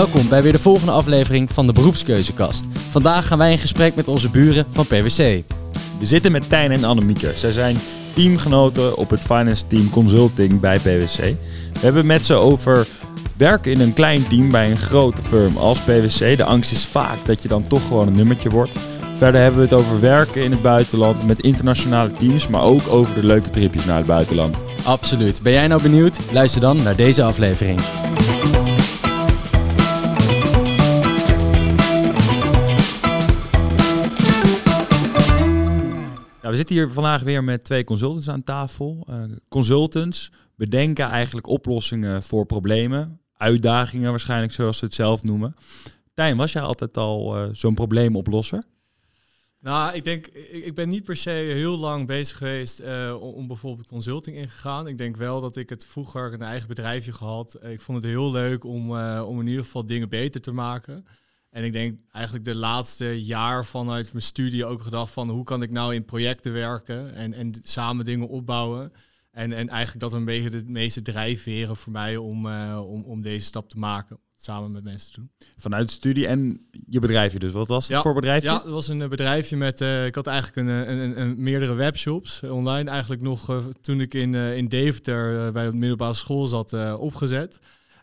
Welkom bij weer de volgende aflevering van de Beroepskeuzekast. Vandaag gaan wij in gesprek met onze buren van PwC. We zitten met Tijn en Annemieke. Zij zijn teamgenoten op het Finance Team Consulting bij PwC. We hebben met ze over werken in een klein team bij een grote firm als PwC. De angst is vaak dat je dan toch gewoon een nummertje wordt. Verder hebben we het over werken in het buitenland met internationale teams, maar ook over de leuke tripjes naar het buitenland. Absoluut. Ben jij nou benieuwd? Luister dan naar deze aflevering. Nou, we zitten hier vandaag weer met twee consultants aan tafel. Uh, consultants bedenken eigenlijk oplossingen voor problemen, uitdagingen waarschijnlijk zoals ze het zelf noemen. Tijn, was jij altijd al uh, zo'n probleemoplosser? Nou, ik denk, ik ben niet per se heel lang bezig geweest uh, om, bijvoorbeeld consulting ingegaan. Ik denk wel dat ik het vroeger een eigen bedrijfje gehad. Ik vond het heel leuk om, om in ieder geval dingen beter te maken. En ik denk eigenlijk de laatste jaar vanuit mijn studie ook gedacht van hoe kan ik nou in projecten werken en, en samen dingen opbouwen. En, en eigenlijk dat een beetje de meeste drijfveren voor mij om, uh, om, om deze stap te maken samen met mensen te doen. Vanuit de studie en je bedrijfje dus. Wat was het voor bedrijfje? Ja, het was een bedrijfje met... Uh, ik had eigenlijk een, een, een, meerdere webshops online. Eigenlijk nog uh, toen ik in, in Deventer bij de middelbare school zat opgezet.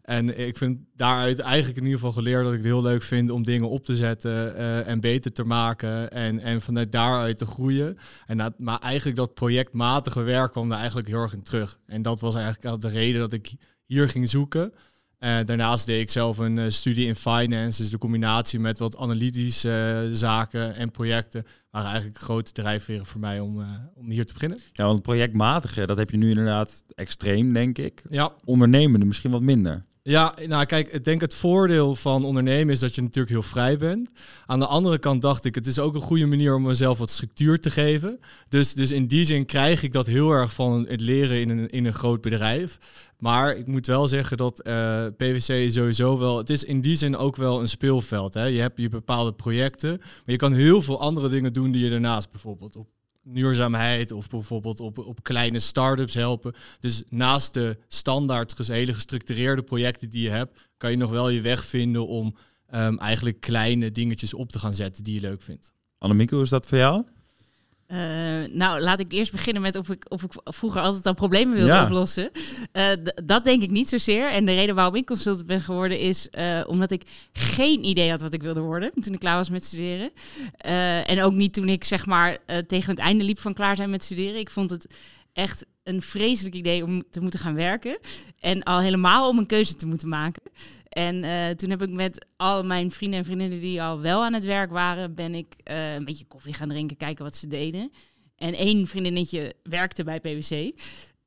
En ik vind daaruit eigenlijk in ieder geval geleerd dat ik het heel leuk vind om dingen op te zetten en beter te maken. En, en vanuit daaruit te groeien. En dat, maar eigenlijk dat projectmatige werk kwam daar eigenlijk heel erg in terug. En dat was eigenlijk de reden dat ik hier ging zoeken. Uh, daarnaast deed ik zelf een uh, studie in finance. Dus de combinatie met wat analytische zaken en projecten waren eigenlijk grote drijfveren voor mij om, om hier te beginnen. Ja, want projectmatige, dat heb je nu inderdaad extreem, denk ik. Ja. Ondernemende misschien wat minder. Ja, nou kijk, ik denk het voordeel van ondernemen is dat je natuurlijk heel vrij bent. Aan de andere kant dacht ik, het is ook een goede manier om mezelf wat structuur te geven. Dus, dus in die zin krijg ik dat heel erg van het leren in een, in een groot bedrijf. Maar ik moet wel zeggen dat uh, PwC sowieso wel, het is in die zin ook wel een speelveld. Hè? Je hebt je bepaalde projecten, maar je kan heel veel andere dingen doen die je daarnaast bijvoorbeeld op duurzaamheid of bijvoorbeeld op, op kleine start-ups helpen. Dus naast de standaard hele gestructureerde projecten die je hebt, kan je nog wel je weg vinden om um, eigenlijk kleine dingetjes op te gaan zetten die je leuk vindt. Annemieke, hoe is dat voor jou? Uh, nou, laat ik eerst beginnen met of ik, of ik vroeger altijd al problemen wilde ja. oplossen. Uh, dat denk ik niet zozeer. En de reden waarom ik consultant ben geworden is uh, omdat ik geen idee had wat ik wilde worden toen ik klaar was met studeren. en ook niet toen ik zeg maar tegen het einde liep van klaar zijn met studeren. Ik vond het echt een vreselijk idee om te moeten gaan werken. En al helemaal om een keuze te moeten maken. En uh, toen heb ik met al mijn vrienden en vriendinnen die al wel aan het werk waren, ben ik uh, een beetje koffie gaan drinken, kijken wat ze deden. En één vriendinnetje werkte bij PwC.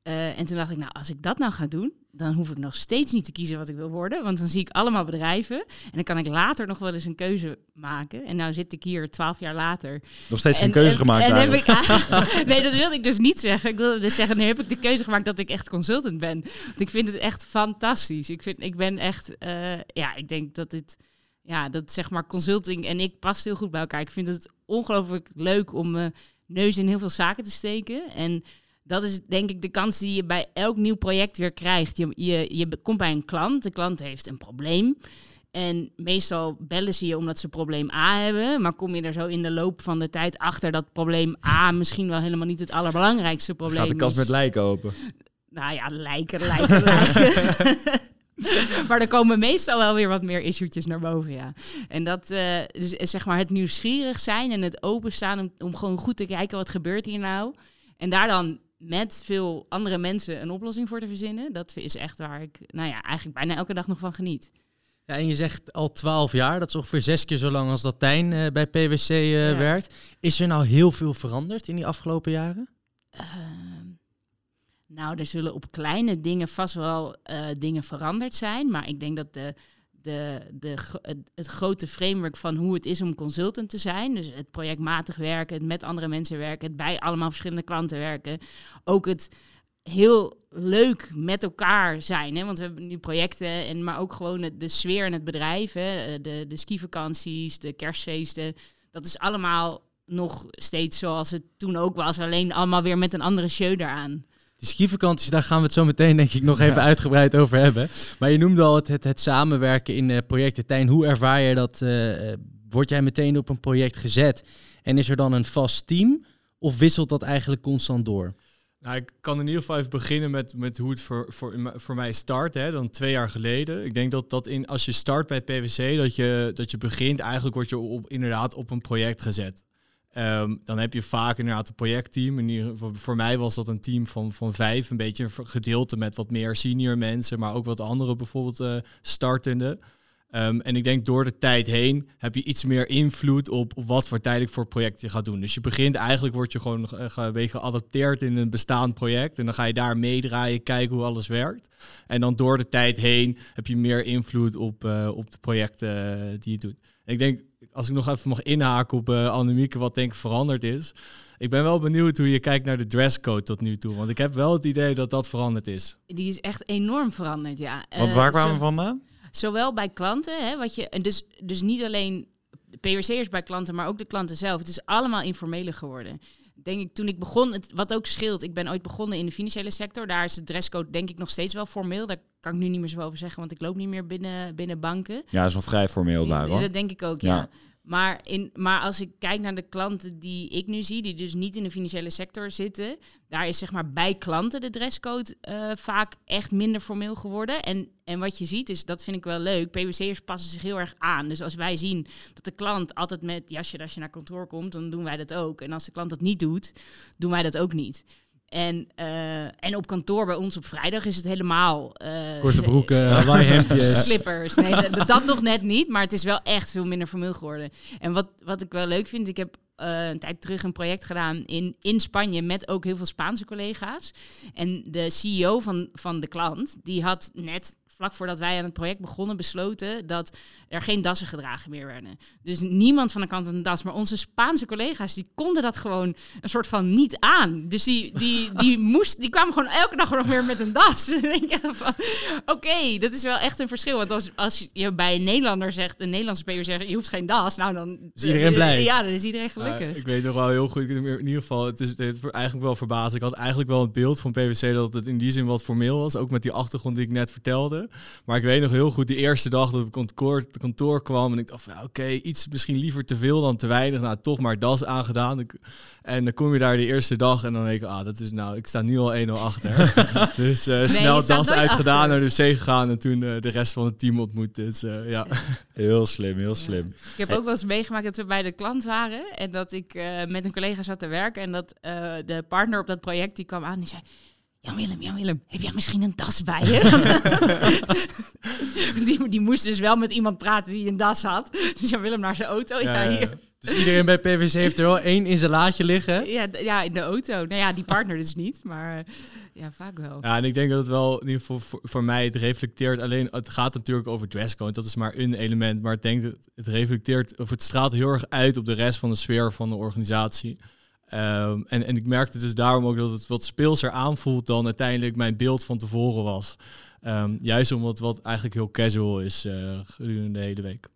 Uh, en toen dacht ik, nou, als ik dat nou ga doen, dan hoef ik nog steeds niet te kiezen wat ik wil worden. Want dan zie ik allemaal bedrijven. En dan kan ik later nog wel eens een keuze maken. En nou zit ik hier twaalf jaar later. Nog steeds geen keuze gemaakt en heb ik, Nee, dat wilde ik dus niet zeggen. Ik wilde dus zeggen, nu heb ik de keuze gemaakt dat ik echt consultant ben. Want ik vind het echt fantastisch. Ik, vind, ik ben echt, uh, ja, ik denk dat dit... Ja, dat zeg maar consulting en ik past heel goed bij elkaar. Ik vind het ongelooflijk leuk om mijn neus in heel veel zaken te steken. En dat is denk ik de kans die je bij elk nieuw project weer krijgt. Je, je, je komt bij een klant, de klant heeft een probleem. En meestal bellen ze je omdat ze probleem A hebben. Maar kom je er zo in de loop van de tijd achter dat probleem A misschien wel helemaal niet het allerbelangrijkste probleem is. Gaat de kast met lijken open? Nou ja, lijken, lijken, lijken. maar er komen meestal wel weer wat meer issuetjes naar boven, ja. En dat, uh, zeg maar, het nieuwsgierig zijn en het openstaan om, om gewoon goed te kijken wat gebeurt hier nou. En daar dan met veel andere mensen een oplossing voor te verzinnen. Dat is echt waar ik, nou ja, eigenlijk bijna elke dag nog van geniet. Ja, en je zegt al twaalf jaar, dat is ongeveer zes keer zo lang als dat Tijn uh, bij PwC uh, ja. werkt. Is er nou heel veel veranderd in die afgelopen jaren? Uh, nou, er zullen op kleine dingen vast wel uh, dingen veranderd zijn. Maar ik denk dat de de, de, het, grote framework van hoe het is om consultant te zijn. Dus het projectmatig werken, het met andere mensen werken, het bij allemaal verschillende klanten werken. Ook het heel leuk met elkaar zijn. Hè? Want we hebben nu projecten, en, maar ook gewoon de, sfeer in het bedrijf. Hè? De, de skivakanties, de kerstfeesten. Dat is allemaal nog steeds zoals het toen ook was. Alleen allemaal weer met een andere show eraan. Die skivakanties, daar gaan we het zo meteen denk ik nog even uitgebreid over hebben. Maar je noemde al het, het, het samenwerken in uh, projecten. Tijn, hoe ervaar je dat? Uh, word jij meteen op een project gezet en is er dan een vast team? Of wisselt dat eigenlijk constant door? Nou, ik kan in ieder geval even beginnen met, met hoe het voor, voor, voor mij start. Hè, dan twee jaar geleden. Ik denk dat, dat in, als je start bij PwC, dat je, dat je begint, eigenlijk word je op, inderdaad op een project gezet. Um, dan heb je vaak inderdaad een projectteam. Ieder, voor, voor mij was dat een team van, van vijf. Een beetje een gedeelte met wat meer senior mensen, maar ook wat andere bijvoorbeeld uh, startende. Um, en ik denk door de tijd heen heb je iets meer invloed op, op wat voor tijdelijk voor project je gaat doen. Dus je begint eigenlijk, word je gewoon uh, een beetje geadapteerd in een bestaand project. En dan ga je daar meedraaien, kijken hoe alles werkt. En dan door de tijd heen heb je meer invloed op, uh, op de projecten uh, die je doet. En ik denk, als ik nog even mag inhaken op uh, Annemieke, wat denk ik veranderd is. Ik ben wel benieuwd hoe je kijkt naar de dresscode tot nu toe. Want ik heb wel het idee dat dat veranderd is. Die is echt enorm veranderd, ja. Want waar kwamen we vandaan? Zowel bij klanten, hè, wat je, en dus, dus niet alleen PwC'ers bij klanten, maar ook de klanten zelf. Het is allemaal informeler geworden. Denk ik, toen ik begon, het, wat ook scheelt, ik ben ooit begonnen in de financiële sector. Daar is de dresscode denk ik nog steeds wel formeel. Daar kan ik nu niet meer zo over zeggen, want ik loop niet meer binnen, binnen banken. Ja, dat is nog vrij formeel daar hoor. Dat denk ik ook, ja. ja. Maar, in, maar als ik kijk naar de klanten die ik nu zie, die dus niet in de financiële sector zitten, daar is zeg maar bij klanten de dresscode uh, vaak echt minder formeel geworden. En, en wat je ziet is, dat vind ik wel leuk, PwC'ers passen zich heel erg aan. Dus als wij zien dat de klant altijd met jasje als je naar kantoor komt, dan doen wij dat ook. En als de klant dat niet doet, doen wij dat ook niet. En, uh, en op kantoor bij ons op vrijdag is het helemaal... Uh, Korte broeken, Hawaii hemdjes. Slippers. Nee, dat, dat, nog net niet, maar het is wel echt veel minder formeel geworden. En wat, wat ik wel leuk vind, ik heb uh, een tijd terug een project gedaan in, in Spanje met ook heel veel Spaanse collega's. En de CEO van, van de klant, die had net vlak voordat wij aan het project begonnen, besloten dat er geen dassen gedragen meer werden. Dus niemand van de kant een das, maar onze Spaanse collega's, die konden dat gewoon een soort van niet aan. Dus die, die, die, moest, die kwamen gewoon elke dag nog weer met een das. Dus denk ik van, oké, dat is wel echt een verschil. Want als, als je bij een Nederlander zegt, een Nederlandse PO zegt, je hoeft geen das, nou dan... Is iedereen blij? Ja, dan is iedereen gelukkig. Uh, ik weet nog wel heel goed, in ieder geval, het is het eigenlijk wel verbaasd. Ik had eigenlijk wel het beeld van PwC dat het in die zin wat formeel was, ook met die achtergrond die ik net vertelde. Maar ik weet nog heel goed, de eerste dag dat ik kantoor, kantoor kwam en ik dacht van, oké, okay, iets misschien liever te veel dan te weinig. Nou, toch maar das aangedaan. Ik, en dan kom je daar de eerste dag en dan denk ik, ah, dat is nou, ik sta nu al 1-0 achter. dus uh, nee, snel das uitgedaan, achter. naar de zee gegaan en toen uh, de rest van het team ontmoet. Dus uh, ja. Heel slim, heel slim. Ja. Ik heb ook wel eens meegemaakt dat we bij de klant waren en dat ik met een collega zat te werken en dat de partner op dat project die kwam aan en die zei Jan Willem, Jan Willem, heb jij misschien een das bij je? die, die moest dus wel met iemand praten die een das had. Dus Jan Willem naar zijn auto. Ja, ja, hier. Dus iedereen bij PwC heeft er wel één in zijn laadje liggen? Ja, ja, in de auto. Nou ja, die partner dus niet, maar uh, ja, vaak wel. Ja, en ik denk dat het wel, in ieder geval voor, voor, mij, het reflecteert alleen, het gaat natuurlijk over dresscode, dat is maar een element, maar ik denk dat het reflecteert, of het straalt heel erg uit op de rest van de sfeer van de organisatie. Um, en, en ik merkte dus daarom ook dat het wat speelser aanvoelt dan uiteindelijk mijn beeld van tevoren was. Um, juist omdat wat eigenlijk heel casual is uh, gedurende de hele week.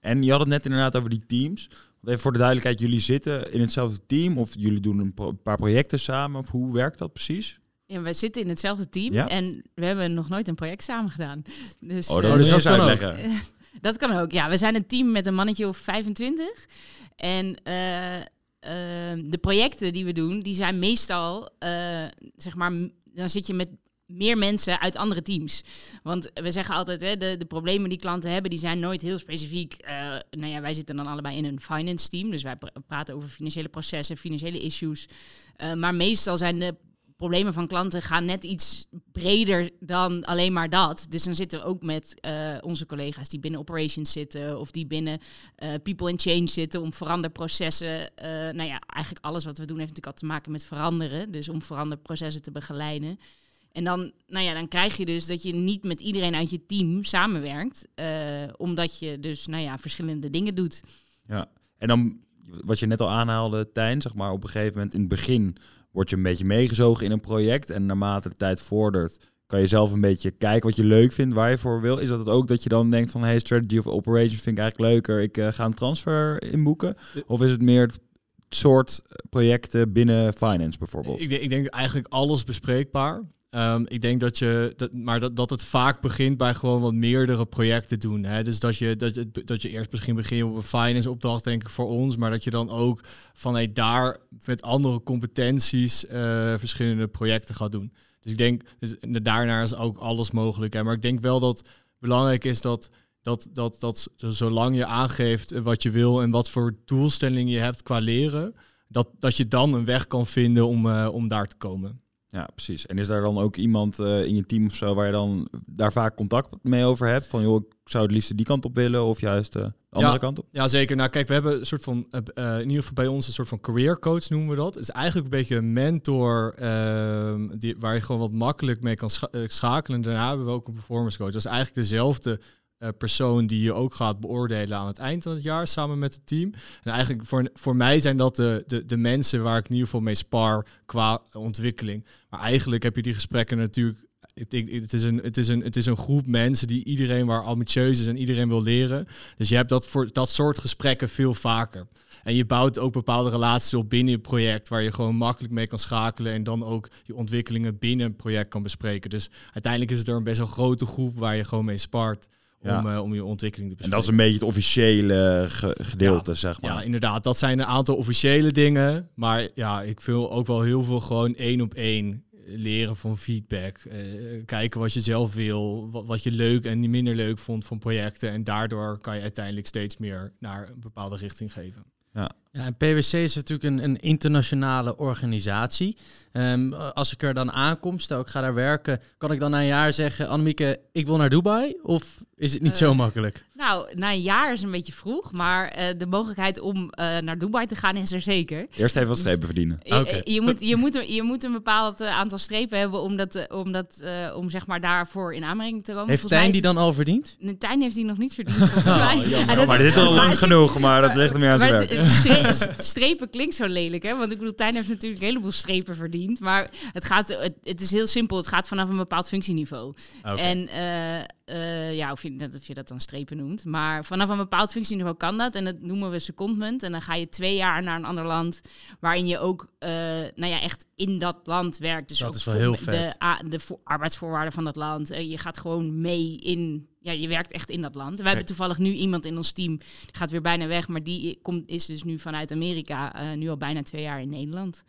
En je had het net inderdaad over die teams. Want even voor de duidelijkheid, jullie zitten in hetzelfde team of jullie doen een, paar projecten samen? Of hoe werkt dat precies? Ja, we zitten in hetzelfde team ja? en we hebben nog nooit een project samen gedaan. Dus, oh, dat uh, dus kan uitleggen. Ook. dat kan ook, ja. We zijn een team met een mannetje of 25. En uh, de projecten die we doen, die zijn meestal, uh, zeg maar, dan zit je met meer mensen uit andere teams. Want we zeggen altijd, hè, de, de problemen die klanten hebben, die zijn nooit heel specifiek. Uh, nou ja, wij zitten dan allebei in een finance team, dus wij praten over financiële processen, financiële issues. maar meestal zijn de problemen van klanten gaan net iets breder dan alleen maar dat. Dus dan zitten we ook met uh, onze collega's die binnen operations zitten of die binnen uh, people in change zitten om veranderprocessen. Uh, nou ja, eigenlijk alles wat we doen heeft natuurlijk al te maken met veranderen. Dus om veranderprocessen te begeleiden. En dan, nou ja, dan krijg je dus dat je niet met iedereen uit je team samenwerkt, omdat je dus, nou ja, verschillende dingen doet. Ja, en dan wat je net al aanhaalde, Tijn, zeg maar op een gegeven moment in het begin word je een beetje meegezogen in een project. En naarmate de tijd vordert, kan je zelf een beetje kijken wat je leuk vindt, waar je voor wil. Is dat het ook dat je dan denkt van, hey, strategy of operations vind ik eigenlijk leuker. Ik uh, ga een transfer inboeken. Of is het meer soort projecten binnen finance bijvoorbeeld? Ik, ik denk eigenlijk alles bespreekbaar. Ehm, ik denk dat je, maar dat, dat het vaak begint bij gewoon wat meerdere projecten doen. Hè? Dus dat je, dat, je, dat je eerst misschien begint op een finance opdracht, denk ik, voor ons. Maar dat je dan ook vanuit daar met andere competenties eh, verschillende projecten gaat doen. Dus ik denk, dus daarnaar is ook alles mogelijk. Hè? Maar ik denk wel dat belangrijk is dat, dat, dat, dat zolang je aangeeft wat je wil en wat voor doelstelling je hebt qua leren, dat, dat je dan een weg kan vinden om, eh, om daar te komen. Ja, precies. En is daar dan ook iemand eh, in je team of zo waar je dan daar vaak contact mee over hebt? Van joh, ik zou het liefst die kant op willen of juist de andere Ja. kant op? Ja, zeker. Nou, kijk, we hebben een soort van, eh, eh, in ieder geval bij ons een soort van career coach noemen we dat. Het is eigenlijk een beetje een mentor ehm, die, waar je gewoon wat makkelijk mee kan scha- schakelen. En daarna hebben we ook een performance coach. Dat is eigenlijk dezelfde persoon die je ook gaat beoordelen aan het eind van het jaar samen met het team. En eigenlijk voor, voor mij zijn dat de, de, de mensen waar ik in ieder geval mee spar qua ontwikkeling. Maar eigenlijk heb je die gesprekken natuurlijk het, is een, het, is een, het is een groep mensen die iedereen waar ambitieus is en iedereen wil leren. Dus je hebt dat voor dat soort gesprekken veel vaker. En je bouwt ook bepaalde relaties op binnen je project waar je gewoon makkelijk mee kan schakelen en dan ook je ontwikkelingen binnen een project kan bespreken. Dus uiteindelijk is het er een best wel grote groep waar je gewoon mee spart om, Ja. eh, om je ontwikkeling te En bespreken. dat is een beetje het officiële ge- gedeelte, zeg maar. Ja, inderdaad. Dat zijn een aantal officiële dingen. Maar ja, ik wil ook wel heel veel gewoon één op één leren van feedback. eh, kijken wat je zelf wil, wat, wat je leuk en minder leuk vond van projecten. En daardoor kan je uiteindelijk steeds meer naar een bepaalde richting geven. Ja, en PwC is natuurlijk een, een internationale organisatie. Ehm, als ik er dan aankom, stel ik ga daar werken, kan ik dan na een jaar zeggen, Annemieke, ik wil naar Dubai? Of is het niet zo Eh, makkelijk? Nou, na een jaar is een beetje vroeg, maar eh, de mogelijkheid om eh, naar Dubai te gaan is er zeker. Eerst even wat strepen verdienen. Je, Oké. je, moet, je, moet, een- je moet een bepaald aantal strepen hebben om, dat, eh, om, dat, eh, om zeg maar daarvoor in aanmerking te komen. Heeft Tijn die dan al verdiend? Nee, Tijn heeft die nog niet verdiend, volgens mij. jammer. En dat Maar is- dit is al lang genoeg, maar dat ligt er meer aan zijn werk. Stre- strepen klinkt zo lelijk, hè? Want ik bedoel, Tijn heeft natuurlijk een heleboel strepen verdiend. Maar het, gaat, het, het is heel simpel. Het gaat vanaf een bepaald functieniveau. En eh, ja, of je, dat- of je dat dan strepen noemt. Maar vanaf een bepaald functieniveau kan dat. En dat noemen we secondment. En dan ga je twee jaar naar een ander land. Waarin je ook eh, nou ja, echt in dat land werkt. Dus Dat ook is wel voor- heel De, vet. de vo- arbeidsvoorwaarden van dat land. Eh, je gaat gewoon mee in. Ja, je werkt echt in dat land. We hebben toevallig nu iemand in ons team. Die gaat weer bijna weg. Maar die komt, is dus nu vanuit Amerika. nu al bijna twee jaar in Nederland.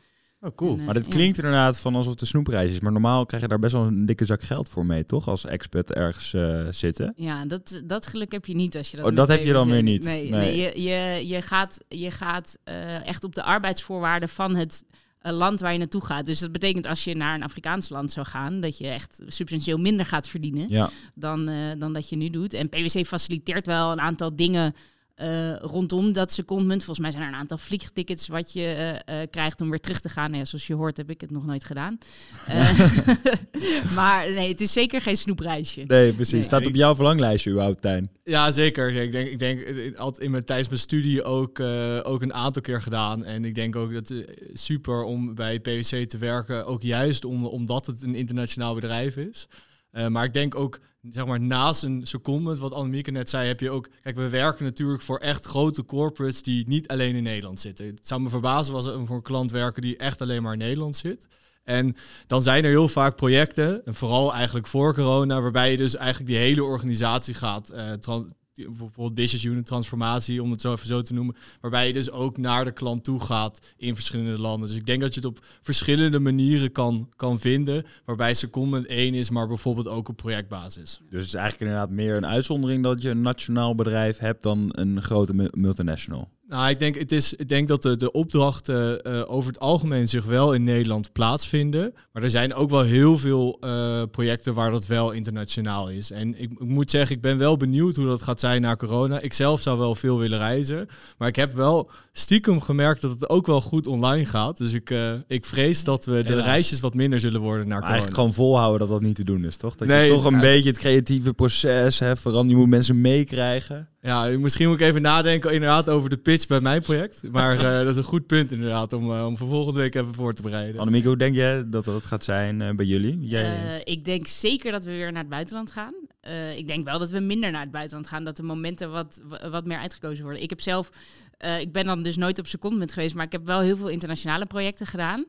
Oh, cool. En, eh, Maar dit ja. klinkt inderdaad van alsof het een snoepreis is. Maar normaal krijg je daar best wel een dikke zak geld voor mee, toch? Als expat ergens eh, zitten. Ja, dat, dat geluk heb je niet als je dat. Oh, dat heb je dan weer niet. Nee, Nee. nee. je, je, je gaat, je gaat eh, echt op de arbeidsvoorwaarden van het land waar je naartoe gaat. Dus dat betekent als je naar een Afrikaans land zou gaan, dat je echt substantieel minder gaat verdienen Ja, dan, eh, dan dat je nu doet. En PwC faciliteert wel een aantal dingen. Eh, rondom dat secondment. Volgens mij zijn er een aantal vliegtickets wat je eh, eh, krijgt om weer terug te gaan. Ja, zoals je hoort heb ik het nog nooit gedaan. Eh, maar nee, het is zeker geen snoepreisje. nee, precies. Nee. Staat op jouw verlanglijstje, überhaupt, Tijn. Ja, zeker. Ik denk, ik denk altijd in mijn, tijdens mijn studie ook, eh, ook een aantal keer gedaan. En ik denk ook dat het super om bij PwC te werken. Ook juist om, omdat het een internationaal bedrijf is. Eh, maar ik denk ook, zeg maar, naast een secondment, wat Annemieke net zei, heb je ook... Kijk, we werken natuurlijk voor echt grote corporates die niet alleen in Nederland zitten. Het zou me verbazen als we voor een klant werken die echt alleen maar in Nederland zit. En dan zijn er heel vaak projecten, en vooral eigenlijk voor corona, waarbij je dus eigenlijk die hele organisatie gaat, eh, bijvoorbeeld business unit transformatie, om het zo even zo te noemen, waarbij je dus ook naar de klant toe gaat in verschillende landen. Dus ik denk dat je het op verschillende manieren kan, kan vinden, waarbij secondment één is, maar bijvoorbeeld ook op projectbasis. Dus het is eigenlijk inderdaad meer een uitzondering dat je een nationaal bedrijf hebt dan een grote mu- multinational. Nou, ik denk, het is, ik denk dat de, de opdrachten eh, over het algemeen zich wel in Nederland plaatsvinden. Maar er zijn ook wel heel veel eh, projecten waar dat wel internationaal is. En ik, ik moet zeggen, ik ben wel benieuwd hoe dat gaat zijn na corona. Ik zelf zou wel veel willen reizen. Maar ik heb wel stiekem gemerkt dat het ook wel goed online gaat. Dus ik, eh, ik vrees dat we de Helaas. reisjes wat minder zullen worden naar corona. eigenlijk gewoon volhouden dat dat niet te doen is, toch? Dat Nee, je toch een ja. beetje het creatieve proces hebt. Vooral, je moet mensen meekrijgen. Ja, misschien moet ik even nadenken inderdaad over de pitch bij mijn project. Maar eh, dat is een goed punt inderdaad om, eh, om voor volgende week even voor te bereiden. Annemieke, hoe denk jij dat dat gaat zijn eh, bij jullie? Jij, Eh, ik denk zeker dat we weer naar het buitenland gaan. ik denk wel dat we minder naar het buitenland gaan. Dat de momenten wat, wat meer uitgekozen worden. Ik heb zelf, ik ben dan dus nooit op secondment geweest, maar ik heb wel heel veel internationale projecten gedaan.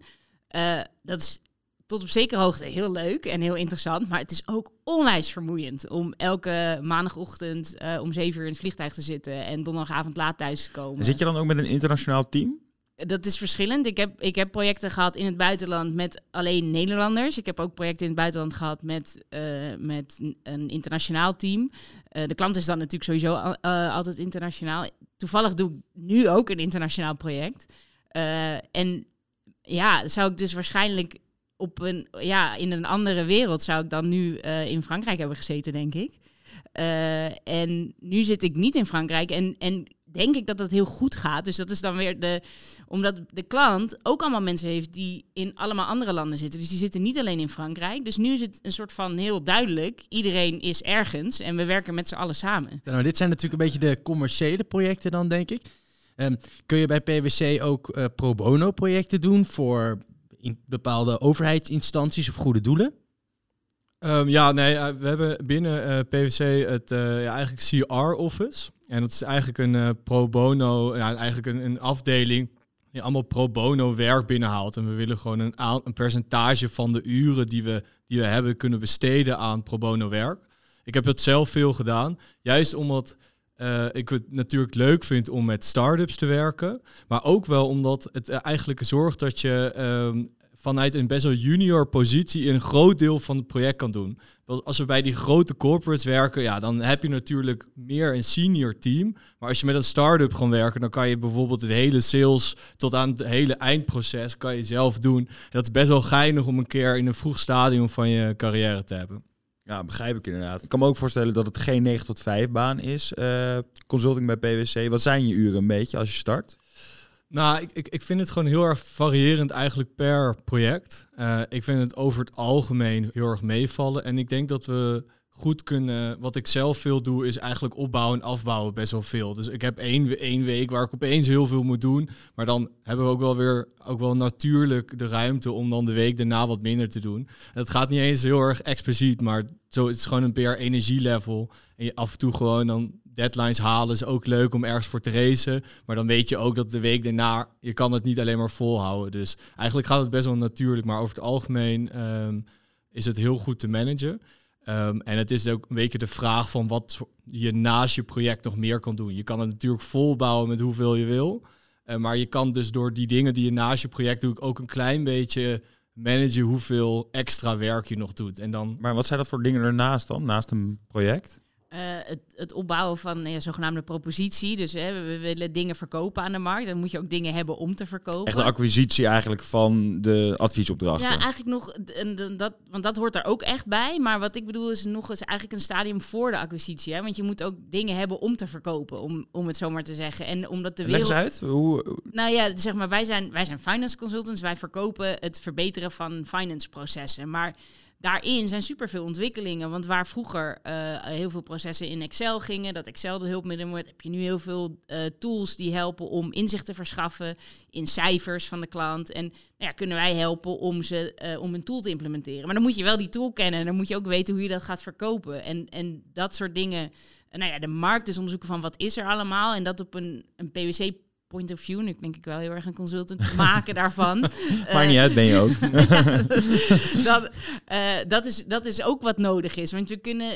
dat is tot op zekere hoogte heel leuk en heel interessant. Maar het is ook onwijs vermoeiend om elke maandagochtend uh, om zeven uur in het vliegtuig te zitten en donderdagavond laat thuis te komen. zit je dan ook met een internationaal team? Dat is verschillend. Ik heb, ik heb projecten gehad in het buitenland met alleen Nederlanders. Ik heb ook projecten in het buitenland gehad met, uh, met een internationaal team. Uh, de klant is dan natuurlijk sowieso altijd internationaal. Toevallig doe ik nu ook een internationaal project. en ja, zou ik dus waarschijnlijk op een, ja, in een andere wereld zou ik dan nu uh, in Frankrijk hebben gezeten, denk ik. Uh, en nu zit ik niet in Frankrijk en, en denk ik dat dat heel goed gaat. Dus dat is dan weer de, omdat de klant ook allemaal mensen heeft die in allemaal andere landen zitten. Dus die zitten niet alleen in Frankrijk. Dus nu is het een soort van heel duidelijk, iedereen is ergens en we werken met z'n allen samen. nou, dit zijn natuurlijk een beetje de commerciële projecten dan, denk ik. Um, kun je bij PwC ook uh, pro bono projecten doen voor in bepaalde overheidsinstanties of goede doelen? Um, ja, nee, uh, we hebben binnen uh, eh, PwC het uh, ja, eigenlijk CR-office. En dat is eigenlijk een pro bono, ja, eigenlijk een, een, afdeling die allemaal pro bono werk binnenhaalt. En we willen gewoon een, een percentage van de uren die we, die we hebben kunnen besteden aan pro bono werk. Ik heb dat zelf veel gedaan, juist omdat uh, ik het natuurlijk leuk vind om met start-ups te werken. Maar ook wel omdat het eigenlijk zorgt dat je um, vanuit een best wel junior positie een groot deel van het project kan doen. Als we bij die grote corporates werken, ja, dan heb je natuurlijk meer een senior team. Maar als je met een start-up gaat werken, dan kan je bijvoorbeeld het hele sales tot aan het hele eindproces kan je zelf doen. En dat is best wel geinig om een keer in een vroeg stadium van je carrière te hebben. Ja, begrijp ik inderdaad. Ik kan me ook voorstellen dat het geen 9 tot 5 baan is. Uh, consulting bij PwC. Wat zijn je uren een beetje als je start? Nou, ik, ik, ik vind het gewoon heel erg variërend eigenlijk per project. Uh, ik vind het over het algemeen heel erg meevallen. En ik denk dat we goed kunnen. Wat ik zelf veel doe, is eigenlijk opbouwen en afbouwen best wel veel. Dus ik heb één, één week waar ik opeens heel veel moet doen. Maar dan hebben we ook wel weer ook wel natuurlijk de ruimte om dan de week daarna wat minder te doen. En dat gaat niet eens heel erg expliciet, maar zo het is gewoon een meer energielevel. En je af en toe gewoon dan deadlines halen is ook leuk om ergens voor te racen. Maar dan weet je ook dat de week daarna, je kan het niet alleen maar volhouden. Dus eigenlijk gaat het best wel natuurlijk. Maar over het algemeen um, is het heel goed te managen. Um, en het is ook een beetje de vraag van wat je naast je project nog meer kan doen. Je kan het natuurlijk volbouwen met hoeveel je wil. Uh, maar je kan dus door die dingen die je naast je project doet ook een klein beetje managen hoeveel extra werk je nog doet. En dan... Maar wat zijn dat voor dingen ernaast dan, naast een project? Uh, het, het, opbouwen van ja, zogenaamde propositie. Dus hè, we, willen dingen verkopen aan de markt. Dan moet je ook dingen hebben om te verkopen. Echt de acquisitie eigenlijk van de adviesopdrachten. Ja, eigenlijk nog, dat, want dat hoort er ook echt bij. Maar wat ik bedoel is nog eens eigenlijk een stadium voor de acquisitie. Hè? Want je moet ook dingen hebben om te verkopen, om, om het zo maar te zeggen. En omdat de wereld... Leg eens uit. Hoe... Nou ja, zeg maar, wij zijn, wij zijn finance consultants. Wij verkopen het verbeteren van finance processen. Maar daarin zijn superveel ontwikkelingen. Want waar vroeger uh, heel veel processen in Excel gingen, dat Excel de hulpmiddel wordt, heb je nu heel veel uh, tools die helpen om inzicht te verschaffen in cijfers van de klant. En nou ja, kunnen wij helpen om, ze, uh, om een tool te implementeren. Maar dan moet je wel die tool kennen en dan moet je ook weten hoe je dat gaat verkopen. En, en dat soort dingen. Nou ja, de markt dus onderzoeken van wat is er allemaal. En dat op een, een PwC point of view. Nu denk ik wel heel erg een consultant maken daarvan. Maar niet uit, ben je ook. dat, uh, dat, is, dat is ook wat nodig is. Want we kunnen,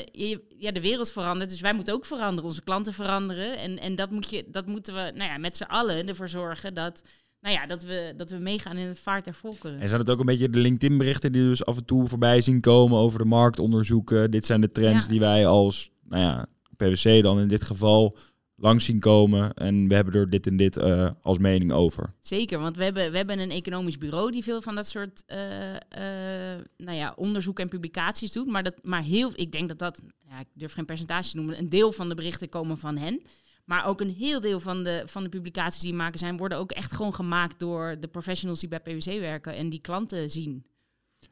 ja, de wereld verandert, dus wij moeten ook veranderen. Onze klanten veranderen. En, en dat, moet je, dat moeten we nou ja, met z'n allen ervoor zorgen dat nou ja, dat we, dat we meegaan in het vaart der volkeren. En zijn het ook een beetje de LinkedIn-berichten die dus af en toe voorbij zien komen over de marktonderzoeken? Dit zijn de trends die wij als, nou ja, PwC dan in dit geval langs zien komen. En we hebben er dit en dit uh, als mening over. Zeker, want we hebben, we hebben een economisch bureau die veel van dat soort uh, uh, nou ja, onderzoek en publicaties doet. Maar, dat, maar heel, ik denk dat dat, ja, ik durf geen percentage te noemen, een deel van de berichten komen van hen. Maar ook een heel deel van de, van de publicaties die maken zijn, worden ook echt gewoon gemaakt door de professionals die bij PwC werken en die klanten zien.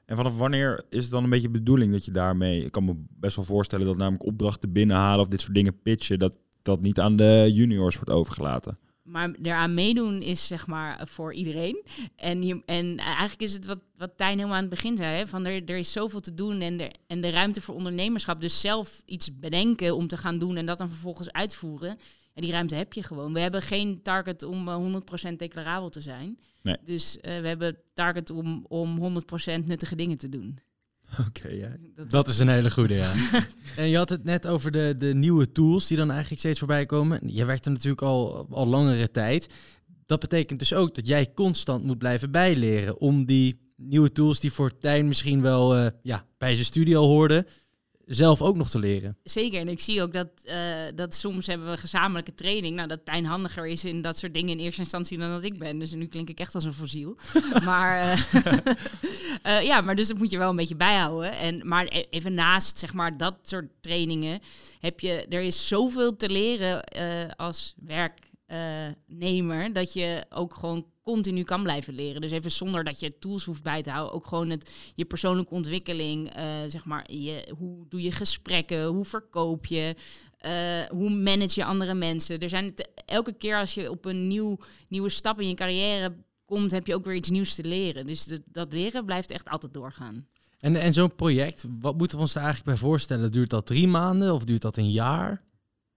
En vanaf wanneer is het dan een beetje de bedoeling dat je daarmee... Ik kan me best wel voorstellen dat namelijk opdrachten binnenhalen of dit soort dingen pitchen... dat dat niet aan de juniors wordt overgelaten. maar eraan meedoen is zeg maar voor iedereen. En, je, en eigenlijk is het wat, wat Tijn helemaal aan het begin zei: hè, van er, er is zoveel te doen en de, en de ruimte voor ondernemerschap. Dus zelf iets bedenken om te gaan doen en dat dan vervolgens uitvoeren. En die ruimte heb je gewoon. We hebben geen target om 100% declarabel te zijn. Nee. Dus we hebben target om, om 100% nuttige dingen te doen. Oké, ja. Dat is een hele goede, ja. en je had het net over de, de nieuwe tools die dan eigenlijk steeds voorbij komen. Je werkt er natuurlijk al, al langere tijd. Dat betekent dus ook dat jij constant moet blijven bijleren om die nieuwe tools die voor Tijn misschien wel uh, ja, bij zijn studie al hoorden, zelf ook nog te leren. Zeker. En ik zie ook dat, uh, dat soms hebben we gezamenlijke training. Nou, dat Tijn handiger is in dat soort dingen in eerste instantie dan dat ik ben. Dus nu klink ik echt als een fossiel. maar uh, uh, ja, maar dus dat moet je wel een beetje bijhouden. En, maar e-, even naast zeg maar dat soort trainingen heb je, er is zoveel te leren als werknemer dat je ook gewoon continu kan blijven leren. Dus even zonder dat je tools hoeft bij te houden. Ook gewoon het, je persoonlijke ontwikkeling. Uh, zeg maar, je, hoe doe je gesprekken? Hoe verkoop je? Uh, hoe manage je andere mensen? Er zijn elke keer als je op een nieuw, nieuwe stap in je carrière komt, heb je ook weer iets nieuws te leren. Dus dat leren blijft echt altijd doorgaan. En, en zo'n project, wat moeten we ons daar eigenlijk bij voorstellen? Duurt dat drie maanden of duurt dat een jaar?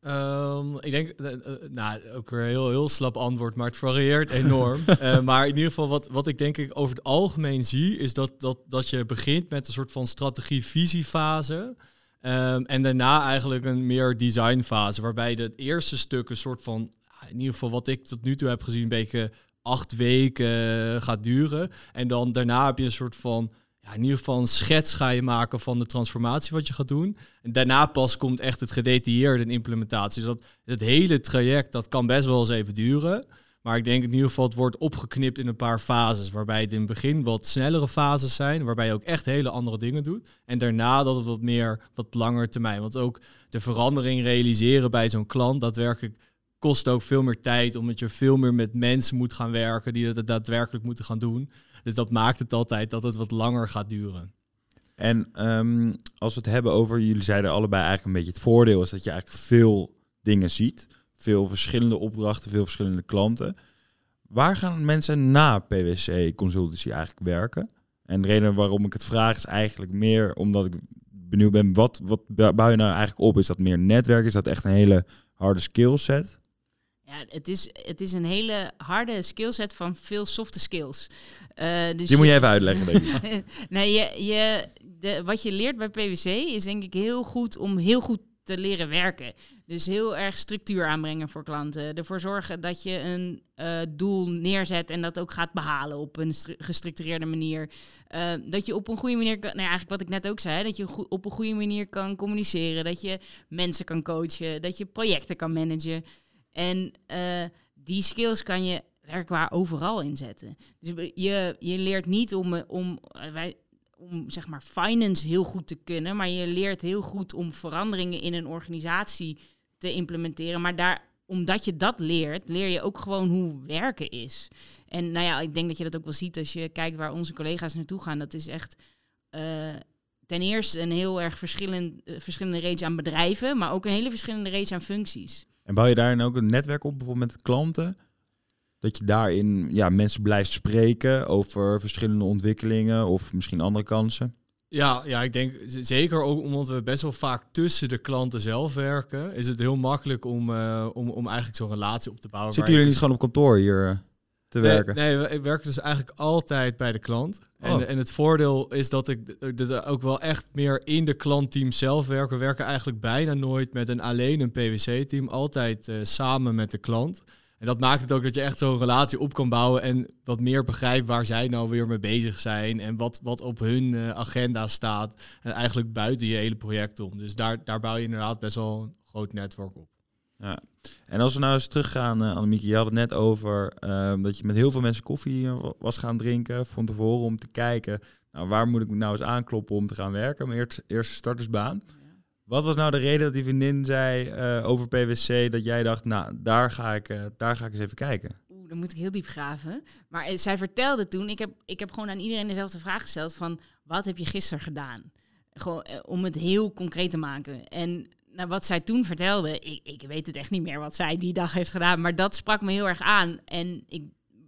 Um, ik denk, uh, nou, ook weer heel, heel slap antwoord, maar het varieert enorm. uh, maar in ieder geval, wat, wat ik denk ik over het algemeen zie, is dat, dat, dat je begint met een soort van strategie-visiefase. Um, en daarna eigenlijk een meer designfase, waarbij het eerste stuk een soort van, in ieder geval wat ik tot nu toe heb gezien, een beetje acht weken gaat duren. En dan daarna heb je een soort van ja, in ieder geval een schets ga je maken van de transformatie wat je gaat doen. En daarna pas komt echt het gedetailleerde implementatie. Dus dat, hele traject, dat kan best wel eens even duren. Maar ik denk in ieder geval, het wordt opgeknipt in een paar fases. Waarbij het in het begin wat snellere fases zijn. Waarbij je ook echt hele andere dingen doet. En daarna dat het wat meer, wat langer termijn. Want ook de verandering realiseren bij zo'n klant, daadwerkelijk kost ook veel meer tijd. Omdat je veel meer met mensen moet gaan werken die dat daadwerkelijk moeten gaan doen. Dus dat maakt het altijd dat het wat langer gaat duren. En um, als we het hebben over, jullie zeiden allebei eigenlijk een beetje het voordeel is dat je eigenlijk veel dingen ziet. Veel verschillende opdrachten, veel verschillende klanten. Waar gaan mensen na PwC Consultancy eigenlijk werken? En de reden waarom ik het vraag is eigenlijk meer omdat ik benieuwd ben, wat, wat bouw je nou eigenlijk op? Is dat meer netwerk? Is dat echt een hele harde skillset? Ja, het is, het is een hele harde skillset van veel softe skills. Uh, dus Die moet je even uitleggen, denk ik. nee, je, je, de, wat je leert bij PwC is denk ik heel goed om heel goed te leren werken. Dus heel erg structuur aanbrengen voor klanten. Ervoor zorgen dat je een uh, doel neerzet en dat ook gaat behalen op een gestructureerde manier. Uh, dat je op een goede manier, kan, nou ja, eigenlijk wat ik net ook zei, dat je op een goede manier kan communiceren. Dat je mensen kan coachen, dat je projecten kan managen. En uh, die skills kan je werkbaar overal inzetten. Dus je, je leert niet om, om, wij, om zeg maar finance heel goed te kunnen, maar je leert heel goed om veranderingen in een organisatie te implementeren. Maar daar, omdat je dat leert, leer je ook gewoon hoe werken is. En nou ja, ik denk dat je dat ook wel ziet als je kijkt waar onze collega's naartoe gaan. Dat is echt ten eerste een heel erg verschillend, verschillende range aan bedrijven, maar ook een hele verschillende range aan functies. En bouw je daarin ook een netwerk op, bijvoorbeeld met klanten? Dat je daarin ja, mensen blijft spreken over verschillende ontwikkelingen of misschien andere kansen? Ja, ja, ik denk zeker ook omdat we best wel vaak tussen de klanten zelf werken, is het heel makkelijk om, uh, om, om eigenlijk zo'n relatie op te bouwen. Zitten jullie niet gewoon op kantoor hier uh, te nee, werken? Nee, we werken dus eigenlijk altijd bij de klant. En, oh. en het voordeel is dat ik dat ook wel echt meer in de klantteam zelf werk. We werken eigenlijk bijna nooit met een alleen een PwC-team, altijd uh, samen met de klant. En dat maakt het ook dat je echt zo'n relatie op kan bouwen en wat meer begrijpt waar zij nou weer mee bezig zijn en wat, wat op hun uh, agenda staat. En eigenlijk buiten je hele project om. Dus daar, daar bouw je inderdaad best wel een groot netwerk op. Ja. En als we nou eens teruggaan, uh, Annemieke, je had het net over uh, dat je met heel veel mensen koffie uh, was gaan drinken van tevoren om te kijken, nou, waar moet ik nou eens aankloppen om te gaan werken, mijn eerste startersbaan. Wat was nou de reden dat die vriendin zei uh, over PwC dat jij dacht, nou, daar ga ik, daar ga ik eens even kijken? Oeh, dan moet ik heel diep graven. Maar zij vertelde toen, ik heb, ik heb gewoon aan iedereen dezelfde vraag gesteld van, wat heb je gisteren gedaan? Gewoon om het heel concreet te maken. En nou, wat zij toen vertelde, ik, ik weet het echt niet meer wat zij die dag heeft gedaan, maar dat sprak me heel erg aan. En ik,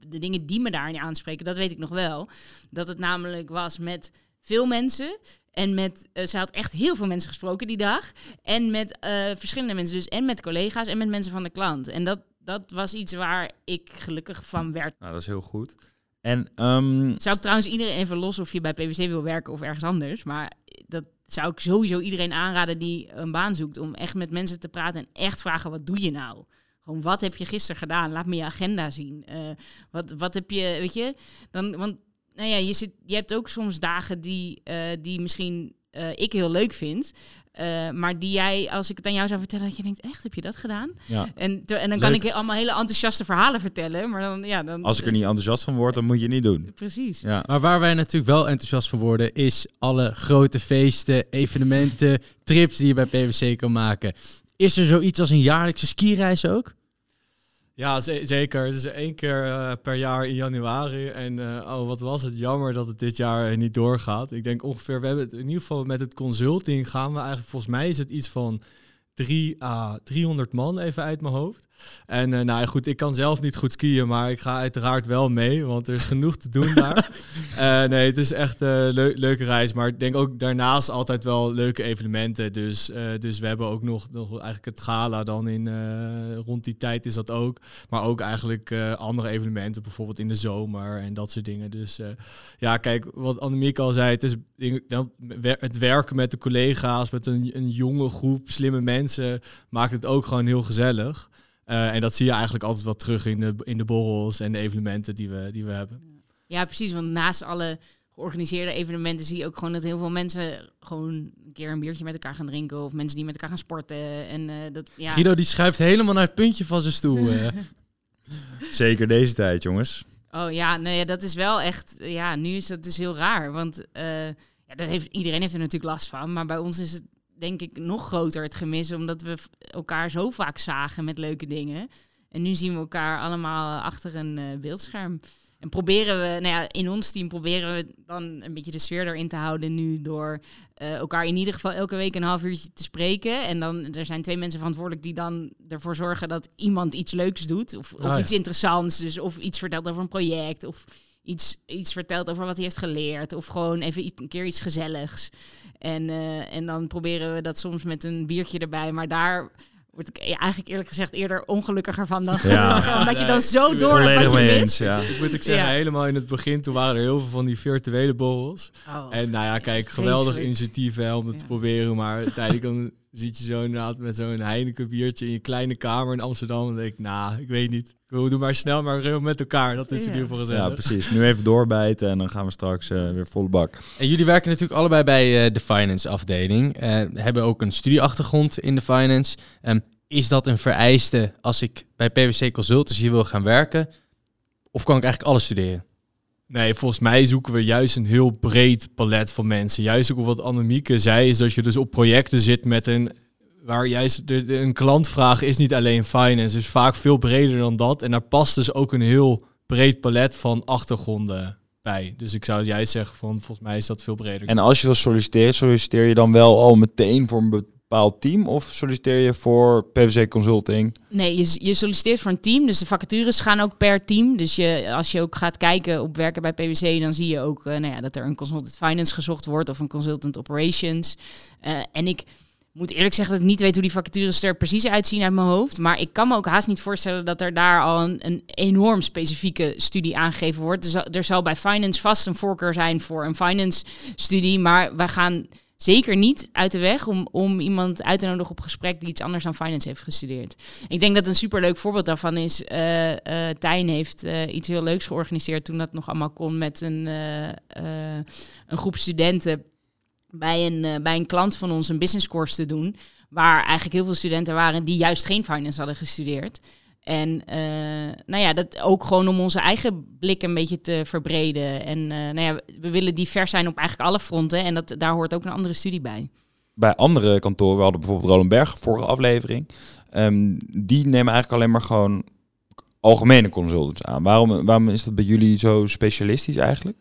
de dingen die me daarin aanspreken, dat weet ik nog wel. Dat het namelijk was met veel mensen. En met, uh, ze had echt heel veel mensen gesproken die dag. En met uh, verschillende mensen. Dus en met collega's en met mensen van de klant. En dat, dat was iets waar ik gelukkig van werd. Nou, dat is heel goed. En um... zou ik trouwens iedereen even los of je bij PwC wil werken of ergens anders. Maar dat zou ik sowieso iedereen aanraden die een baan zoekt. Om echt met mensen te praten en echt vragen: wat doe je nou? Gewoon, wat heb je gisteren gedaan? Laat me je agenda zien. Uh, wat, wat heb je, weet je? Dan, want nou ja, je, zit, je hebt ook soms dagen die, uh, die misschien uh, ik heel leuk vind. Uh, maar die jij, als ik het aan jou zou vertellen, dat je denkt, echt, heb je dat gedaan? Ja. En, en dan kan ik allemaal hele enthousiaste verhalen vertellen. Maar dan, ja, dan, als ik er niet enthousiast van word, dan moet je het niet doen. Precies. Ja. Maar waar wij natuurlijk wel enthousiast van worden, is alle grote feesten, evenementen, trips die je bij PwC kan maken. Is er zoiets als een jaarlijkse skireis ook? Ja, zeker. Het is één keer uh, per jaar in januari. En uh, oh, wat was het jammer dat het dit jaar niet doorgaat. Ik denk ongeveer, we hebben het in ieder geval met het consulting gaan we eigenlijk, volgens mij is het iets van 3 à 300 man even uit mijn hoofd. En uh, nou goed, ik kan zelf niet goed skiën, maar ik ga uiteraard wel mee, want er is genoeg te doen daar. uh, nee, het is echt een uh, leuke reis, maar ik denk ook daarnaast altijd wel leuke evenementen. Dus, dus we hebben ook nog, nog eigenlijk het gala dan in, rond die tijd is dat ook. Maar ook eigenlijk andere evenementen, bijvoorbeeld in de zomer en dat soort dingen. Dus ja, kijk, wat Annemiek al zei, het is het werken met de collega's, met een, een jonge groep slimme mensen, maakt het ook gewoon heel gezellig. Uh, en dat zie je eigenlijk altijd wel terug in de, in de borrels en de evenementen die we, die we hebben. Ja, precies. Want naast alle georganiseerde evenementen zie je ook gewoon dat heel veel mensen gewoon een keer een biertje met elkaar gaan drinken. Of mensen die met elkaar gaan sporten. En, uh, dat, ja. Guido die schuift helemaal naar het puntje van zijn stoel. uh. Zeker deze tijd, jongens. Oh ja, nee, ja, dat is wel echt. Ja, nu is dat dus heel raar. Want ja, dat heeft, iedereen heeft er natuurlijk last van. Maar bij ons is het denk ik nog groter het gemis, omdat we elkaar zo vaak zagen met leuke dingen. En nu zien we elkaar allemaal achter een uh, beeldscherm. En proberen we, nou ja, in ons team proberen we dan een beetje de sfeer erin te houden nu door uh, elkaar in ieder geval elke week een half uurtje te spreken. En dan er zijn twee mensen verantwoordelijk die dan ervoor zorgen dat iemand iets leuks doet. Of, of Ah, ja. iets interessants. Dus of iets vertelt over een project. Of iets, iets vertelt over wat hij heeft geleerd. Of gewoon even iets- een keer iets gezelligs. En, eh, en dan proberen we dat soms met een biertje erbij. Maar daar word ik e- eigenlijk eerlijk gezegd eerder ongelukkiger van dan Ja. Omdat je dan zo door wat je mee mist. ja. Ik moet ik zeggen, Ja. helemaal in het begin, toen waren er heel veel van die virtuele borrels. Oh. En nou ja, kijk, geweldig initiatief hè, om het te proberen. Maar uiteindelijk dan zit je zo inderdaad met zo'n Heineken biertje in je kleine kamer in Amsterdam. En dan denk ik, nou, ik weet niet. We doen maar snel, maar heel met elkaar. Dat is in Ja. ieder geval Ja, gezellig. precies. Nu even doorbijten en dan gaan we straks eh, weer volle bak. En jullie werken natuurlijk allebei bij eh, de finance afdeling. Eh, hebben ook een studieachtergrond in de finance. Ehm, is dat een vereiste als ik bij PwC Consultancy wil gaan werken? Of kan ik eigenlijk alles studeren? Nee, volgens mij zoeken we juist een heel breed palet van mensen. Juist ook wat Annemieke zei, is dat je dus op projecten zit met een... Waar juist een klantvraag is niet alleen finance, is vaak veel breder dan dat. En daar past dus ook een heel breed palet van achtergronden bij. Dus ik zou juist zeggen van, volgens mij is dat veel breder. En als je wil solliciteren, solliciteer je dan wel al meteen voor een team? Of solliciteer je voor PwC Consulting? Nee, je, je solliciteert voor een team. Dus de vacatures gaan ook per team. Dus je, als je ook gaat kijken op werken bij PwC, dan zie je ook eh, nou ja, dat er een consultant finance gezocht wordt of een consultant operations. Eh, en ik moet eerlijk zeggen dat ik niet weet hoe die vacatures er precies uitzien uit mijn hoofd. Maar ik kan me ook haast niet voorstellen dat er daar al een, een enorm specifieke studie aangegeven wordt. Er zal, er zal bij finance vast een voorkeur zijn voor een finance studie. Maar wij gaan zeker niet uit de weg om, om iemand uit te nodigen op gesprek die iets anders dan finance heeft gestudeerd. Ik denk dat een superleuk voorbeeld daarvan is, eh, Tijn heeft eh, iets heel leuks georganiseerd toen dat nog allemaal kon met een, een groep studenten bij een, bij een klant van ons een business course te doen, waar eigenlijk heel veel studenten waren die juist geen finance hadden gestudeerd. En eh, nou ja, dat ook gewoon om onze eigen blik een beetje te verbreden. En eh, nou ja, we willen divers zijn op eigenlijk alle fronten. En dat, daar hoort ook een andere studie bij. Bij andere kantoren, we hadden bijvoorbeeld Roland Berg, vorige aflevering. Ehm, die nemen eigenlijk alleen maar gewoon algemene consultants aan. Waarom, waarom is dat bij jullie zo specialistisch eigenlijk?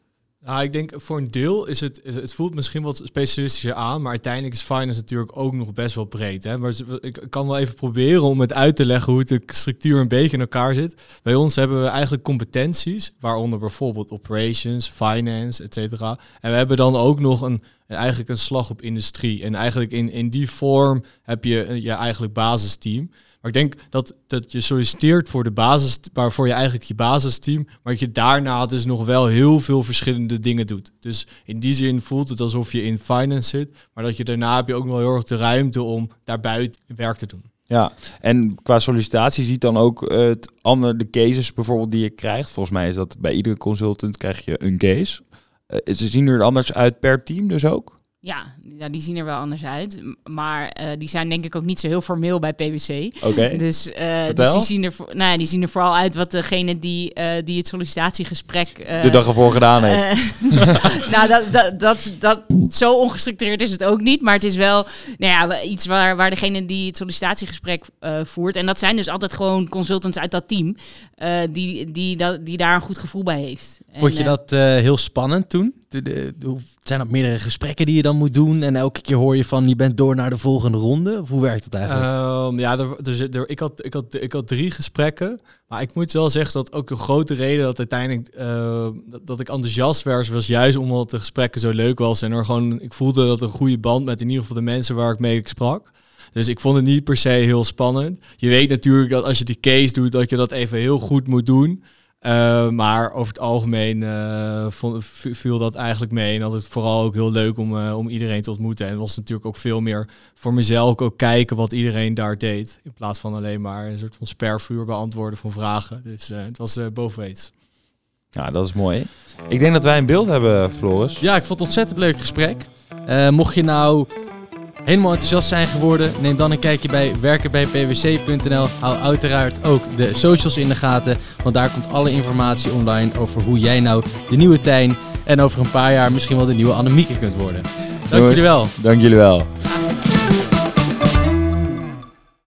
Ja, ik denk voor een deel is het, het voelt misschien wat specialistischer aan, maar uiteindelijk is finance natuurlijk ook nog best wel breed. Hè? Maar ik kan wel even proberen om het uit te leggen hoe de structuur een beetje in elkaar zit. Bij ons hebben we eigenlijk competenties, waaronder bijvoorbeeld operations, finance, et cetera. En we hebben dan ook nog een, eigenlijk een slag op industrie. En eigenlijk in, in die vorm heb je je eigenlijk basisteam. Maar ik denk dat, dat je solliciteert voor de basis, waarvoor je eigenlijk je basisteam, maar dat je daarna dus nog wel heel veel verschillende dingen doet. Dus in die zin voelt het alsof je in finance zit, maar dat je daarna heb je ook wel heel erg de ruimte om daarbuiten werk te doen. Ja, en qua sollicitatie ziet dan ook het andere, de cases bijvoorbeeld die je krijgt. Volgens mij is dat bij iedere consultant krijg je een case. Uh, ze zien er anders uit per team dus ook? Ja, ja, die zien er wel anders uit. Maar uh, die zijn denk ik ook niet zo heel formeel bij PwC. Oké. Dus, uh, dus die, zien er, nou ja, die zien er vooral uit wat degene die, uh, die het sollicitatiegesprek... de dag ervoor gedaan heeft. nou, dat, dat, dat, dat, zo ongestructureerd is het ook niet. Maar het is wel nou ja, iets waar, waar degene die het sollicitatiegesprek voert... En dat zijn dus altijd gewoon consultants uit dat team... die, die, dat, die daar een goed gevoel bij heeft. Vond je dat heel spannend toen? De, zijn dat meerdere gesprekken die je dan moet doen? En elke keer hoor je van je bent door naar de volgende ronde? Of hoe werkt het eigenlijk? Um, ja, er, er, ik, had, ik, had, ik had drie gesprekken. Maar ik moet wel zeggen dat ook een grote reden dat uiteindelijk dat, dat, ik enthousiast was, was juist omdat de gesprekken zo leuk was. En er gewoon, ik voelde dat een goede band met in ieder geval de mensen waar ik mee sprak. Dus ik vond het niet per se heel spannend. Je weet natuurlijk dat als je die case doet, dat je dat even heel goed moet doen. Uh, maar over het algemeen uh, vond, viel dat eigenlijk mee. En dat het vooral ook heel leuk om, uh, om iedereen te ontmoeten. En het was natuurlijk ook veel meer voor mezelf ook kijken wat iedereen daar deed. In plaats van alleen maar een soort van spervuur beantwoorden van vragen. Dus het was bovenweets. Ja, dat is mooi. Ik denk dat wij een beeld hebben, Floris. Ja, ik vond het ontzettend leuk gesprek. mocht je nou helemaal enthousiast zijn geworden, neem dan een kijkje bij werkenbijpwc.nl. Hou uiteraard ook de socials in de gaten, want daar komt alle informatie online over hoe jij nou de nieuwe Tijn en over een paar jaar misschien wel de nieuwe Annemieke kunt worden. Dank jullie wel. Dank jullie wel.